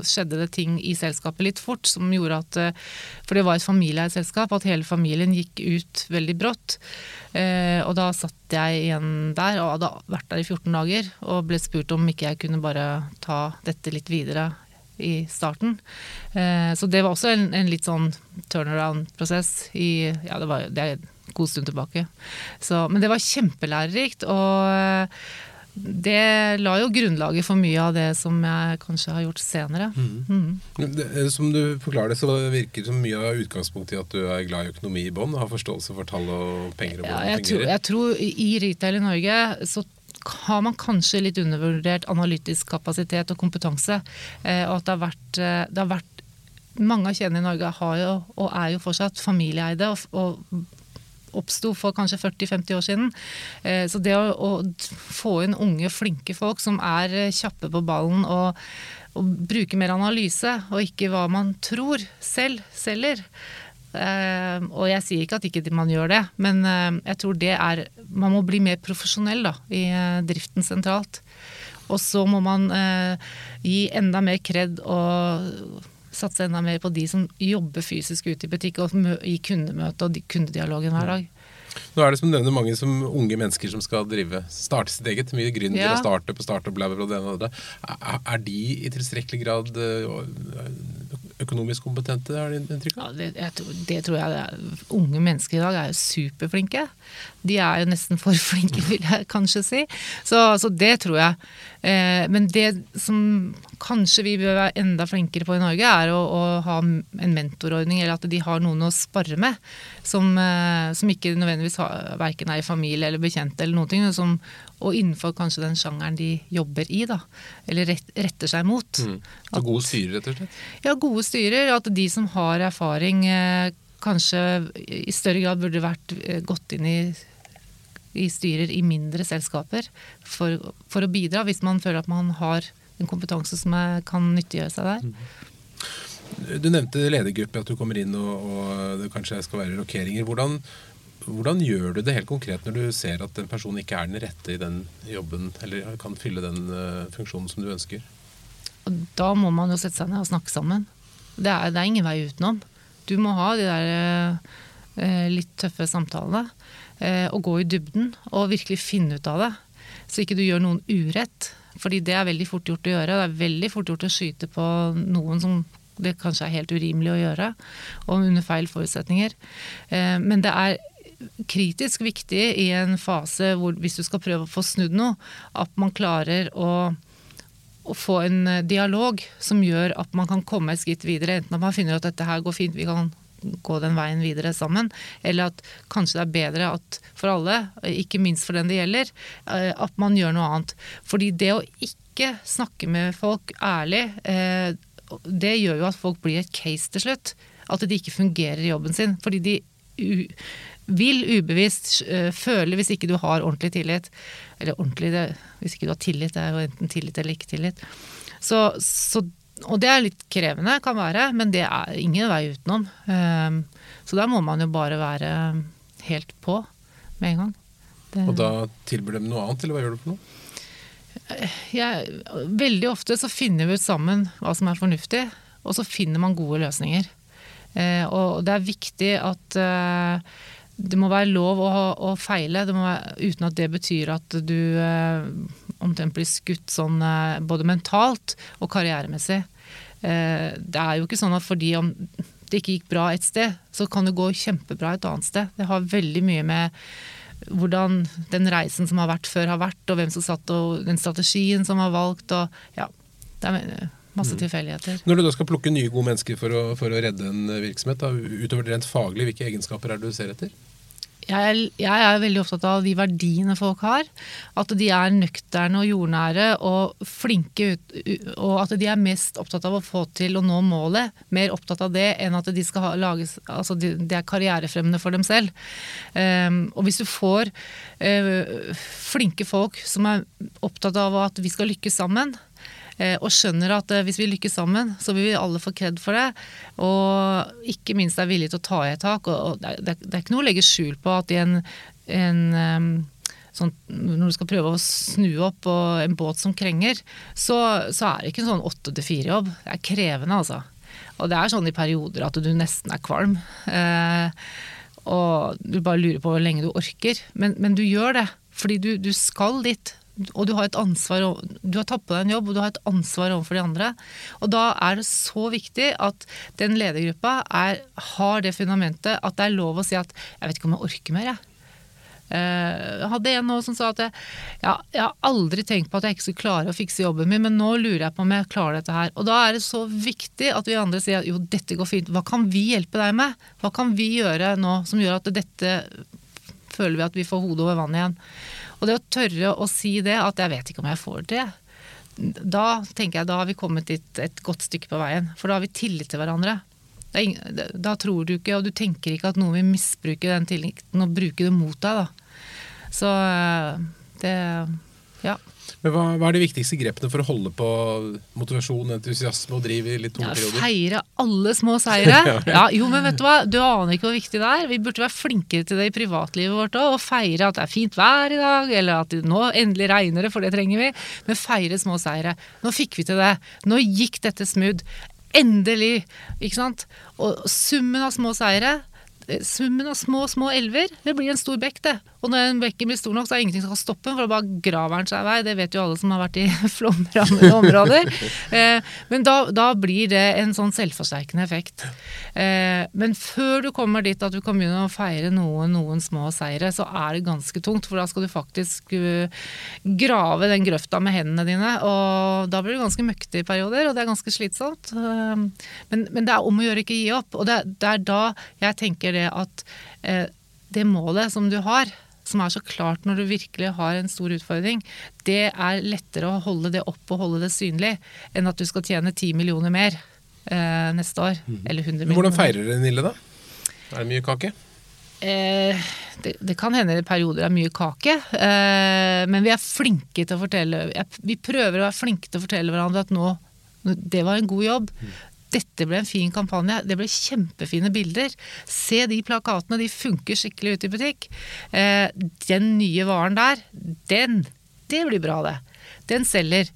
S2: skjedde det ting i selskapet litt fort som gjorde at For det var et familieeid selskap, at hele familien gikk ut veldig brått. Og da satt jeg igjen der, og hadde vært der i 14 dager, og ble spurt om ikke jeg kunne bare ta dette litt videre i starten. Eh, så det var også en, en litt sånn turnaround-prosess i Ja, det, var, det er en god stund tilbake. Så, men det var kjempelærerikt. Og eh, det la jo grunnlaget for mye av det som jeg kanskje har gjort senere. Mm.
S1: Mm. Det, som du forklarer det, så virker det som mye av utgangspunktet i at du er glad i økonomi i bånn, har forståelse for tall og penger og
S2: ja, jeg, tror, jeg tror i retail i Norge så har man kanskje litt undervurdert analytisk kapasitet og kompetanse. Eh, og at det har vært, eh, det har vært Mange av kjedene i Norge har jo, og er jo fortsatt familieeide. og, og oppsto for kanskje 40-50 år siden. Eh, så det å, å, få inn unge, flinke folk som er kjappe på ballen og, og bruke mer analyse, og ikke hva man tror selv selger, og jeg sier ikke at ikke man gjør det, men uh, jeg tror det er Man må bli mer profesjonell da, i uh, driften sentralt. Og så må man gi enda mer kred og satse enda mer på de som jobber fysisk ute i butikk og i kundemøte og kundedialogen hver dag.
S1: Nå er det som nevner mange som unge mennesker som skal drive, starte sitt eget. Mye gründere ja. og startup og startup, bla, det ene og det andre. Er de i tilstrekkelig grad økonomisk kompetente, har du inntrykk
S2: av? Ja, det, det, tror jeg det er. Unge mennesker i dag er jo superflinke. De er jo nesten for flinke, vil jeg kanskje si. Så, så det tror jeg. Eh, men det som kanskje vi bør være enda flinkere på i Norge, er å, å ha en mentorordning, eller at de har noen å spare med. Som, eh, som ikke nødvendigvis har, verken er i familie eller bekjente, eller noe, som, og innenfor kanskje den sjangeren de jobber i. da, Eller rett, retter seg mot. Mm.
S1: Så gode styrer, rett og slett?
S2: Ja, gode styrer. At de som har erfaring, eh, kanskje i større grad burde vært gått inn i i styrer i mindre selskaper for, for å bidra, hvis man føler at man har en kompetanse som er, kan nyttiggjøre seg der.
S1: Du nevnte ledergruppe, at du kommer inn og, og det kanskje skal være rokeringer. Hvordan, hvordan, gjør du det helt konkret når du ser at en person ikke er den rette i den jobben, eller kan fylle den uh, funksjonen som du ønsker?
S2: Da må man jo sette seg ned og snakke sammen. Det er, det er ingen vei utenom. Du må ha de der eh, litt tøffe samtalene. Uh, og gå i dybden og virkelig finne ut av det. Så ikke du gjør noen urett. Fordi det er veldig fort gjort å gjøre. Det er veldig fort gjort å skyte på noen som det kanskje er helt urimelig å gjøre, og under feil forutsetninger. Eh, men det er kritisk viktig i en fase hvor hvis du skal prøve å få snudd noe, at man klarer å, å få en dialog som gjør at man kan komme et skritt videre. Enten at man finner at dette her går fint, vi kan gå den veien videre sammen. Eller at kanskje det er bedre at for alle, ikke minst for den det gjelder, eh, at man gjør noe annet. Fordi det å ikke snakke med folk ærlig, eh, det gjør jo at folk blir et case til slutt. At de ikke fungerer i jobben sin. Fordi de vil ubevisst uh, føle hvis ikke du har ordentlig tillit. Eller ordentlig, det, hvis ikke du har tillit, det er jo enten tillit eller ikke tillit. Så, så og det er litt krevende, kan være, men det er ingen vei utenom. Ehm, så da må man jo bare være helt på med en gang.
S1: Det, og da tilbyr dem noe annet, eller hva gjør du for noe?
S2: Jeg, veldig ofte så finner vi ut sammen hva som er fornuftig, og så finner man gode løsninger. Eh, og det er viktig at eh, det må være lov å, å feile, være, uten at det betyr at du eh, omtrent blir skutt sånn eh, både mentalt og karrieremessig. Eh, det er jo ikke sånn at fordi om det ikke gikk bra et sted, så kan det gå kjempebra et annet sted. Det har veldig mye med hvordan den reisen som har vært før, har vært, og hvem som satt, og den strategien som har valgt. og ja, det er masse mm. tilfeldigheter.
S1: Når du da skal plukke nye, gode mennesker for å, for å redde en virksomhet, da, utover det rent faglig, hvilke egenskaper er det du ser etter?
S2: Jeg jeg er, veldig opptatt av de verdiene folk har. At de er nøkterne og jordnære og flinke ut, og at de er mest opptatt av å få til å nå målet. Mer opptatt av det enn at de skal ha, lages, altså de, de, er karrierefremmende for dem selv. Um, og hvis du får uh, flinke folk som er opptatt av at vi skal lykkes sammen, og skjønner at eh, hvis vi lykkes sammen, så vil vi alle få kred for det. Og ikke minst er villige til å ta i et tak. Og det er, ikke noe å legge skjul på at i en, en Sånn, når du skal prøve å snu opp en båt som krenger, så, så er det ikke en sånn åtte til fire-jobb. Det er krevende, altså. Og det er sånn i perioder at du nesten er kvalm. Eh, og du bare lurer på hvor lenge du orker. Men, men du gjør det. Fordi du, du skal dit og du har et ansvar, du har tatt på deg en jobb, og du har et ansvar overfor de andre. Og da er det så viktig at den ledergruppa er, har det fundamentet at det er lov å si at 'jeg vet ikke om jeg orker mer', jeg. Eh, jeg hadde en nå som sa at jeg, ja, jeg har aldri tenkt på at jeg ikke skulle klare å fikse jobben min, men nå lurer jeg på om jeg klarer dette her. Og da er det så viktig at vi andre sier at jo, dette går fint. Hva kan vi hjelpe deg med? Hva kan vi gjøre nå som gjør at dette føler vi at vi får hodet over vannet igjen? Og det å tørre å si det, at jeg vet ikke om jeg får det, da tenker jeg da har vi kommet dit et godt stykke på veien. For da har vi tillit til hverandre. Da tror du ikke, og du tenker ikke at noen vil misbruke den tilliten og bruke det mot deg. Da. Så eh, det Ja.
S1: Men hva, hva, er de viktigste grepene for å holde på motivasjon, entusiasme og driv i litt tunge ja, perioder?
S2: Feire alle små seire. ja, jo, men vet du hva, du aner ikke hvor viktig det er. Vi burde være flinkere til det i privatlivet vårt òg. Og feire at det er fint vær i dag, eller at nå endelig regner det, for det trenger vi. Men feire små seire. Nå fikk vi til det. Nå gikk dette smooth. Endelig! Ikke sant? Og summen av små seire summen av små, små elver, det blir en stor bekk, det. Og når en bekken blir stor nok, så er det ingenting som kan stoppe den, for da bare graver den seg vei. Det vet jo alle som har vært i flomrammede områder. Eh, men da, da, blir det en sånn selvforsterkende effekt. Eh, men før du kommer dit at du kan begynne å feire noen, noen små seire, så er det ganske tungt. For da skal du faktisk uh, grave den grøfta med hendene dine. Og da blir det ganske møktig i perioder, og det er ganske slitsomt. Uh, men, men, det er om å gjøre ikke gi opp. Og det, det er da jeg tenker det at eh, det målet som du har, som er så klart når du virkelig har en stor utfordring, det er lettere å holde det opp og holde det synlig, enn at du skal tjene 10 millioner mer eh, neste år. Mm. Eller 100 millioner.
S1: Hvordan feirer dere Nille, da? Er det mye kake?
S2: Eh, det, det, kan hende i perioder er mye kake, eh, men vi er flinke til å fortelle Vi prøver å være flinke til å fortelle hverandre at nå Det var en god jobb. Dette ble en fin kampanje. Det ble kjempefine bilder. Se de plakatene, de funker skikkelig ute i butikk. Eh, den nye varen der, den Det blir bra, det. Den selger.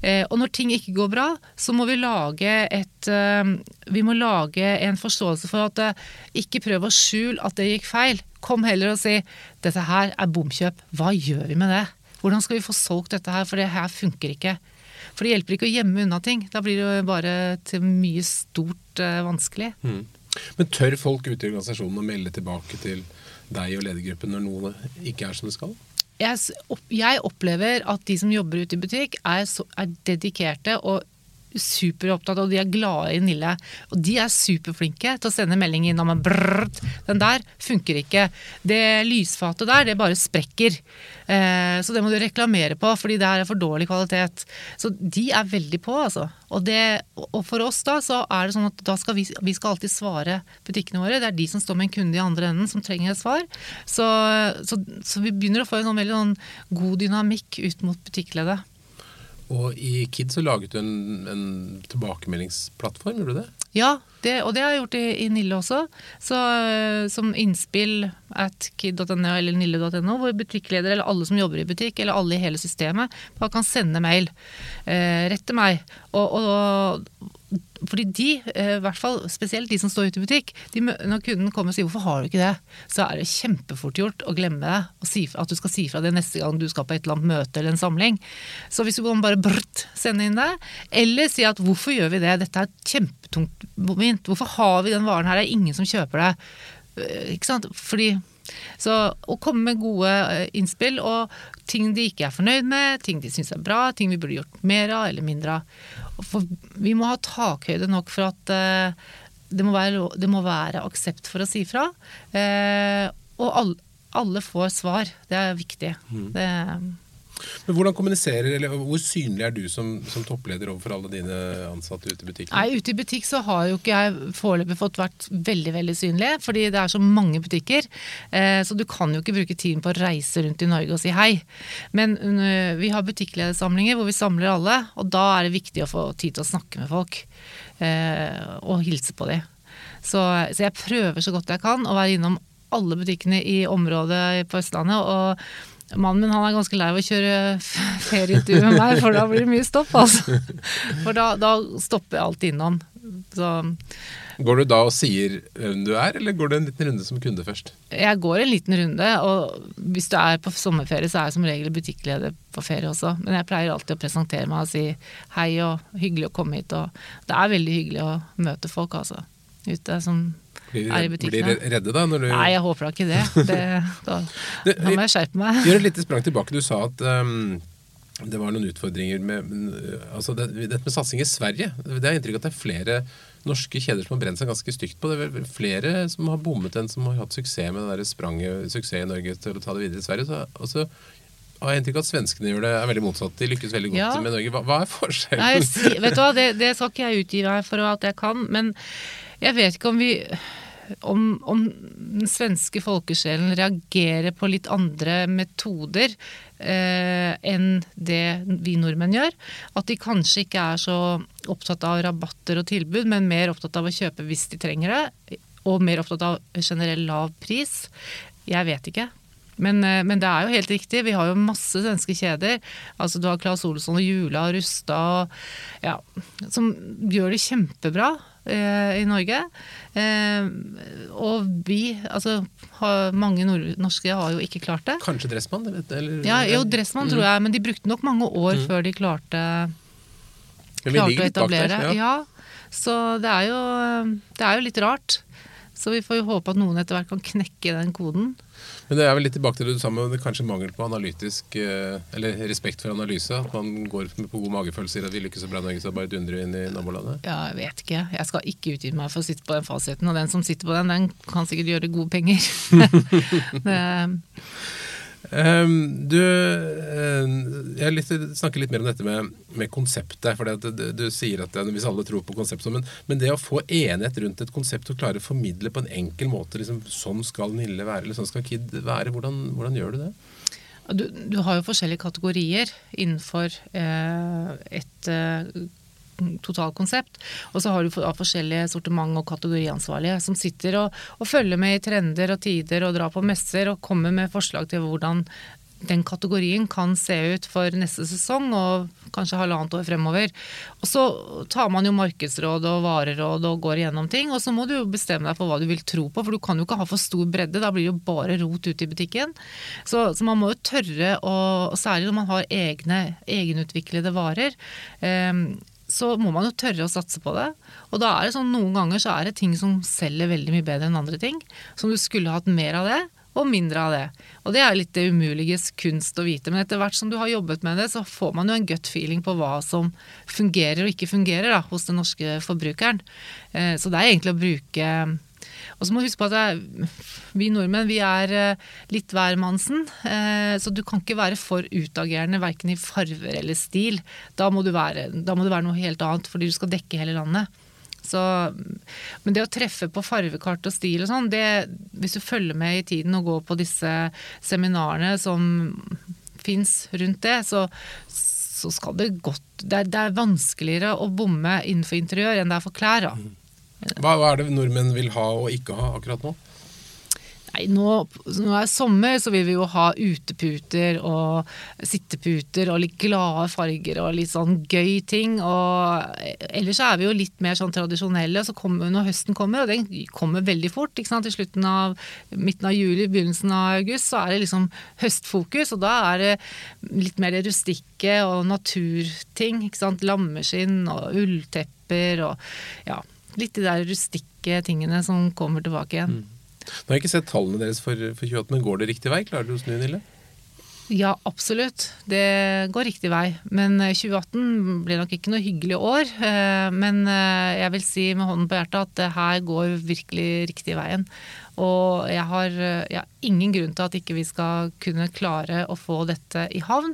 S2: Eh, og når ting ikke går bra, så må vi lage et eh, Vi må lage en forståelse for at eh, ikke prøv å skjule at det gikk feil. Kom heller og si dette her er bomkjøp. Hva gjør vi med det? Hvordan skal vi få solgt dette her, for det her funker ikke. For det hjelper ikke å gjemme unna ting. Da blir det bare til mye stort uh, vanskelig. Mm.
S1: Men tør folk ute i organisasjonen å melde tilbake til deg og ledergruppen når noe ikke er som det skal?
S2: jeg, jeg, opplever at de som jobber ute i butikk, er, så, er dedikerte og superopptatt, og de er glade i Nille. Og de er superflinke til å sende melding innom og brrr, Den der funker ikke. Det lysfatet der, det bare sprekker. Eh, så det må du reklamere på, fordi det er for dårlig kvalitet. Så de er veldig på, altså. Og, det, og for oss da, så er det sånn at skal vi, vi skal alltid svare butikkene våre. Det er de som står med en kunde i andre enden som trenger et svar. Så, så, så vi begynner å få en sånn veldig sånn god dynamikk ut mot butikkleddet.
S1: Og i KID så laget du en, en tilbakemeldingsplattform, gjorde du det?
S2: Ja, det, og det har jeg gjort i, i Nille også. Så, som innspill at kid.no eller nille.no, hvor butikkledere eller alle som jobber i butikk, eller alle i hele systemet, bare kan sende mail eh, rett til meg. Og, og, fordi de, eh, i hvert fall spesielt de som står ute i butikk, de, når kunden kommer og sier 'hvorfor har du ikke det', så er det kjempefort gjort å glemme det. Og si, at du skal si fra det neste gang du skal på et eller annet møte eller en samling. Så hvis du kan bare brrt, sende inn det, eller si at 'hvorfor gjør vi det', dette er kjempetungt hvorfor har vi den varen her, det er ingen som kjøper det. Eh, ikke sant? Fordi så å komme med gode eh, innspill og ting de ikke er fornøyd med, ting de syns er bra, ting vi burde gjort mer av eller mindre av. For vi må ha takhøyde nok for at uh, det, må være, det, må være, aksept for å si fra. Uh, og alle, alle, får svar. Det er viktig. Mm. Det,
S1: men Hvordan kommuniserer, eller Hvor synlig er du som, som, toppleder overfor alle dine ansatte ute i butikken?
S2: Nei, Ute i butikk så har jo ikke jeg foreløpig fått vært veldig veldig synlig, fordi det er så mange butikker. Eh, så du kan jo ikke bruke tiden på å reise rundt i Norge og si hei. Men uh, vi har butikkledersamlinger hvor vi samler alle, og da er det viktig å få tid til å snakke med folk. Eh, og hilse på dem. Så, så jeg prøver så godt jeg kan å være innom alle butikkene i området på Østlandet. og Mannen min han er ganske lei av å kjøre ferietur med meg, for da blir det mye stopp. altså. For da, da stopper jeg alltid innom. Så.
S1: Går du da og sier hvem du er, eller går du en liten runde som kunde først?
S2: Jeg går en liten runde, og hvis du er på sommerferie, så er jeg som regel butikkleder på ferie også. Men jeg pleier alltid å presentere meg og si hei og hyggelig å komme hit. Og det er veldig hyggelig å møte folk, altså. Ute som
S1: blir, er i butikkene. Blir redde da? Når du...
S2: Nei, jeg håper da ikke det. det da, da, må jeg skjerpe meg.
S1: Gjør et lite sprang tilbake. Du sa at um, det var noen utfordringer med altså det, Dette med satsing i Sverige. Det er inntrykk at det er flere norske kjeder som har brent seg ganske stygt på. Det er vel flere som har bommet enn som har hatt suksess med det der spranget suksess i Norge til å ta det videre i Sverige. Så, altså, har jeg inntrykk at svenskene gjør det er veldig motsatt. De lykkes veldig godt ja. med Norge. Hva, hva er forskjellen?
S2: Nei, vet du hva, det, det, skal ikke jeg utgi meg for at jeg kan. Men jeg vet ikke om vi om, om, den svenske folkesjelen reagerer på litt andre metoder eh, enn det vi nordmenn gjør. At de kanskje ikke er så opptatt av rabatter og tilbud, men mer opptatt av å kjøpe hvis de trenger det. Og mer opptatt av generell lav pris. Jeg vet ikke. Men, eh, men, det er jo helt riktig. Vi har jo masse svenske kjeder. Altså Du har Claes Olsson og Jula og Rusta ja, som gjør det kjempebra i Norge. Eh, og vi, altså har, mange norske har jo ikke klart det.
S1: Kanskje Dressmann? Eller,
S2: ja, jo, Dressmann mm. tror jeg, men de brukte nok mange år mm. før de klarte, klarte å etablere. Der, ja. ja. Så det er, jo, det er jo litt rart. Så vi får jo håpe at noen etter hvert kan knekke den koden.
S1: Men det er vel litt tilbake til det du sa med kanskje mangel på analytisk eh, Eller respekt for analyse. At man går på god magefølelse sier at vi lykkes så bra i Norge, så bare dundrer inn i nabolandet.
S2: Ja, jeg vet ikke. Jeg skal ikke utgi meg for å sitte på den fasiten. Og den som sitter på den, den kan sikkert gjøre gode penger.
S1: Um, du, uh, jeg å snakker litt mer om dette med, med konseptet. for det, Du sier at hvis alle tror på konseptet, men, men, det å få enighet rundt et konsept og klare å formidle på en enkel måte liksom, Sånn skal Nille være, eller sånn skal Kid være. Hvordan, hvordan gjør du det?
S2: Du, du, har jo forskjellige kategorier innenfor eh, et eh, totalkonsept. Og så har du forskjellige sortiment og kategoriansvarlige som sitter og, og, følger med i trender og tider og drar på messer og kommer med forslag til hvordan den kategorien kan se ut for neste sesong og kanskje halvannet år fremover. Og så tar man jo markedsråd og vareråd og går igjennom ting, og så må du jo bestemme deg for hva du vil tro på, for du kan jo ikke ha for stor bredde, da blir det jo bare rot ute i butikken. Så, så man må jo tørre, og særlig når man har egne, egenutviklede varer. Eh, så må man jo tørre å satse på det. Og da er det sånn noen ganger så er det ting som selger veldig mye bedre enn andre ting. Som du skulle hatt mer av det og mindre av det. Og det er litt det umuliges kunst å vite. Men etter hvert som du har jobbet med det, så får man jo en gut feeling på hva som fungerer og ikke fungerer da, hos den norske forbrukeren. Eh, så det er egentlig å bruke og så må du huske på at vi nordmenn vi er eh, litt hvermannsen. Eh, så du kan ikke være for utagerende verken i farver eller stil. Da må, være, da må du være noe helt annet, fordi du skal dekke hele landet. Så, men det å treffe på farvekart og stil og sånn, hvis du følger med i tiden og går på disse seminarene som fins rundt det, så, så, skal det godt det er, det er, vanskeligere å bomme innenfor interiør enn det er for klær.
S1: Hva, hva er det nordmenn vil ha og ikke ha akkurat nå?
S2: Nei, nå, nå er det sommer, så vil vi jo ha uteputer og sitteputer og litt glade farger og litt sånn gøy ting. Og ellers er vi jo litt mer sånn tradisjonelle. Så kommer, når høsten kommer, og den kommer veldig fort, ikke sant? i slutten av midten av juli, begynnelsen av august, så er det liksom høstfokus. Og da er det litt mer det rustikke og naturting. ikke sant? Lammeskinn og ulltepper og ja, litt de der rustikke tingene som kommer tilbake igjen. Mm.
S1: Nå har jeg ikke sett tallene deres for, for 2018, men går det riktig vei? Klarer du å snu, Nille?
S2: Ja, absolutt. Det går riktig vei. Men 2018 eh, blir nok ikke noe hyggelig år. Eh, men eh, jeg vil si med hånden på hjertet at det her går virkelig riktig veien. Og jeg har, jeg har, ingen grunn til at ikke vi skal kunne klare å få dette i havn.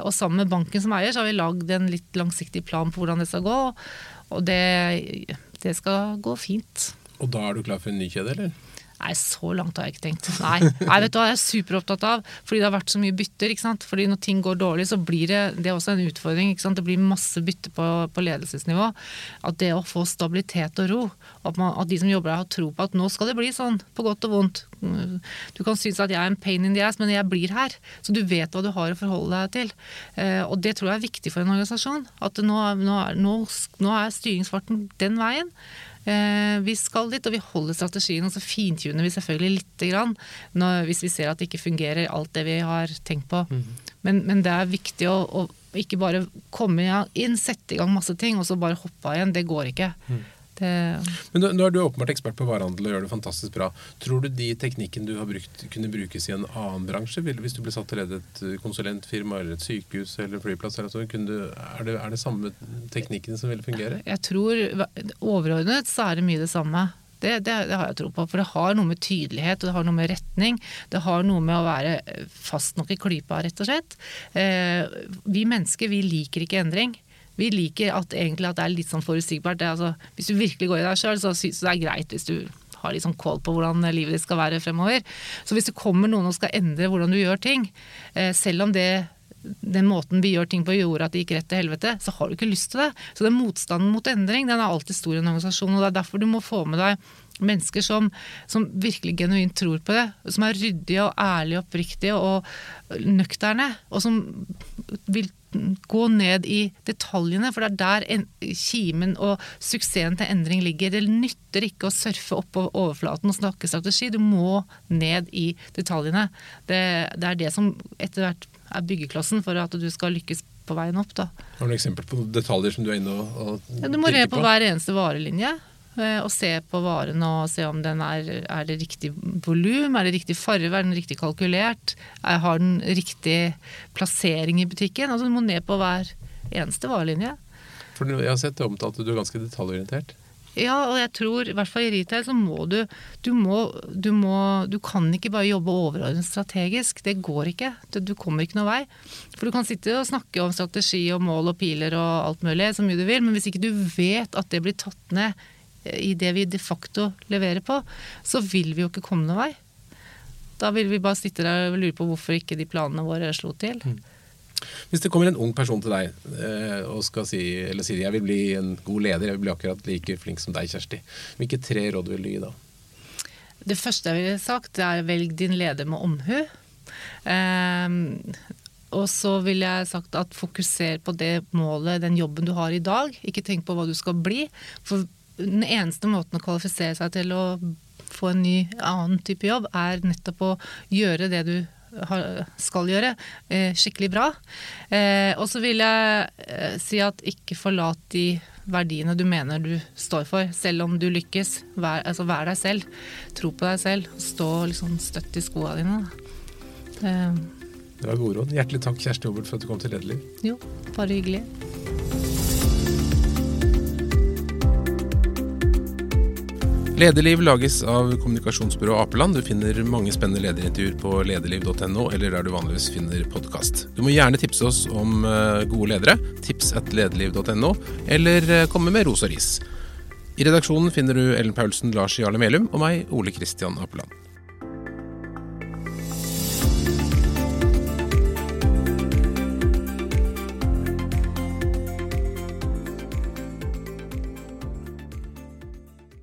S2: Og sammen med banken som eier, så har vi lagd en litt langsiktig plan på hvordan det skal gå. Og det, det skal gå fint.
S1: Og da er du klar for en ny kjede, eller?
S2: Nei, så langt har jeg ikke tenkt. Nei, Nei vet du hva, jeg er superopptatt av. Fordi det har vært så mye bytter. ikke sant? Fordi når ting går dårlig, så blir det det er også en utfordring. ikke sant? Det blir masse bytte på, på ledelsesnivå. At det å få stabilitet og ro, at, man, at de som jobber der har tro på at nå skal det bli sånn, på godt og vondt. Du kan synes at jeg er en pain in the ass, men jeg blir her. Så du vet hva du har å forholde deg til. Eh, og det tror jeg er viktig for en organisasjon. At nå, nå, nå, nå er styringsfarten den veien. Eh, vi skal dit, og vi holder strategien, og så fintuner vi selvfølgelig lite grann når, hvis vi ser at det ikke fungerer alt det vi har tenkt på. Mm. Men, men, det er viktig å, å, ikke bare komme inn, sette i gang masse ting, og så bare hoppe av igjen. Det går ikke. Mm.
S1: Det... Men nå er du åpenbart ekspert på varehandel og gjør det fantastisk bra. Tror du de teknikken du har brukt, kunne brukes i en annen bransje? Hvis du ble satt til å lede et konsulentfirma eller et sykehus eller flyplass, eller så, du, er, det, er det samme teknikken som ville fungere?
S2: Jeg tror overordnet så er det mye det samme. Det, det, det, har jeg tro på. For det har noe med tydelighet og det har noe med retning. Det har noe med å være fast nok i klypa, rett og slett. Eh, vi mennesker vi liker ikke endring. Vi liker at, egentlig at det er litt sånn forutsigbart. Altså, hvis du virkelig går i deg sjøl, så syns du det er greit hvis du har litt sånn kål på hvordan livet ditt skal være fremover. Så hvis det kommer noen og skal endre hvordan du gjør ting, eh, selv om det den måten vi gjør ting på gjorde at det gikk rett til helvete, så har du ikke lyst til det. Så den motstanden mot endring den er alltid stor i en organisasjon. og Det er derfor du må få med deg mennesker som, som virkelig genuint tror på det. Som er ryddige og ærlige og oppriktige og nøkterne. Og som vil gå ned i detaljene, for det er der en, kimen og suksessen til endring ligger. Det nytter ikke å surfe opp på overflaten og snakke strategi, du må ned i detaljene. Det, det er det som etter hvert er byggeklossen for at du skal lykkes på veien opp. Da.
S1: Har du eksempel på detaljer som du er inne og, og
S2: ja, Du må re på hver eneste varelinje. Eh, og se på varen og se om den er, er det riktig volum, er det riktig farge, er den riktig kalkulert, er, har den riktig plassering i butikken. Altså Du må ned på hver eneste varelinje.
S1: For Jeg har sett det omtalt at du er ganske detaljorientert.
S2: Ja, og jeg tror i hvert fall i retail så må du Du, må, du, må, du kan ikke bare jobbe overordnet strategisk. Det går ikke. Du kommer ikke noen vei. For du kan sitte og snakke om strategi og mål og piler og alt mulig så mye du vil, men hvis ikke du vet at det blir tatt ned i det vi de facto leverer på, så vil vi jo ikke komme noen vei. Da vil vi bare sitte der og lure på hvorfor ikke de planene våre slo til. Mm.
S1: Hvis det kommer en ung person til deg eh, og skal si, eller sier jeg vil bli en god leder, jeg vil bli akkurat like flink som deg, Kjersti, hvilke tre råd vil du gi da?
S2: Det første jeg ville sagt, er velg din leder med omhu. Eh, og så ville jeg sagt at fokuser på det målet, den jobben du har i dag. Ikke tenk på hva du skal bli. For den eneste måten å kvalifisere seg til å få en ny, annen type jobb, er nettopp å gjøre det du skal gjøre, eh, skikkelig bra. Eh, og så vil jeg eh, si at ikke forlat de verdiene du mener du står for, selv om du lykkes. Vær, altså vær deg selv. Tro på deg selv. Stå liksom støtt i skoa dine.
S1: Det, det var gode råd. Hjertelig takk Kjersti Obert, for at du kom til Lederliv.
S2: Jo, bare hyggelig.
S1: Lederliv lages av kommunikasjonsbyrået Apeland. Du finner mange spennende lederintervjuer på lederliv.no, eller der du vanligvis finner podkast. Du må gjerne tipse oss om eh, gode ledere. Tips at lederliv.no, eller eh, komme med ros og ris. I redaksjonen finner du Ellen Paulsen, Lars Jarle Melum og meg, Ole Kristian Apeland.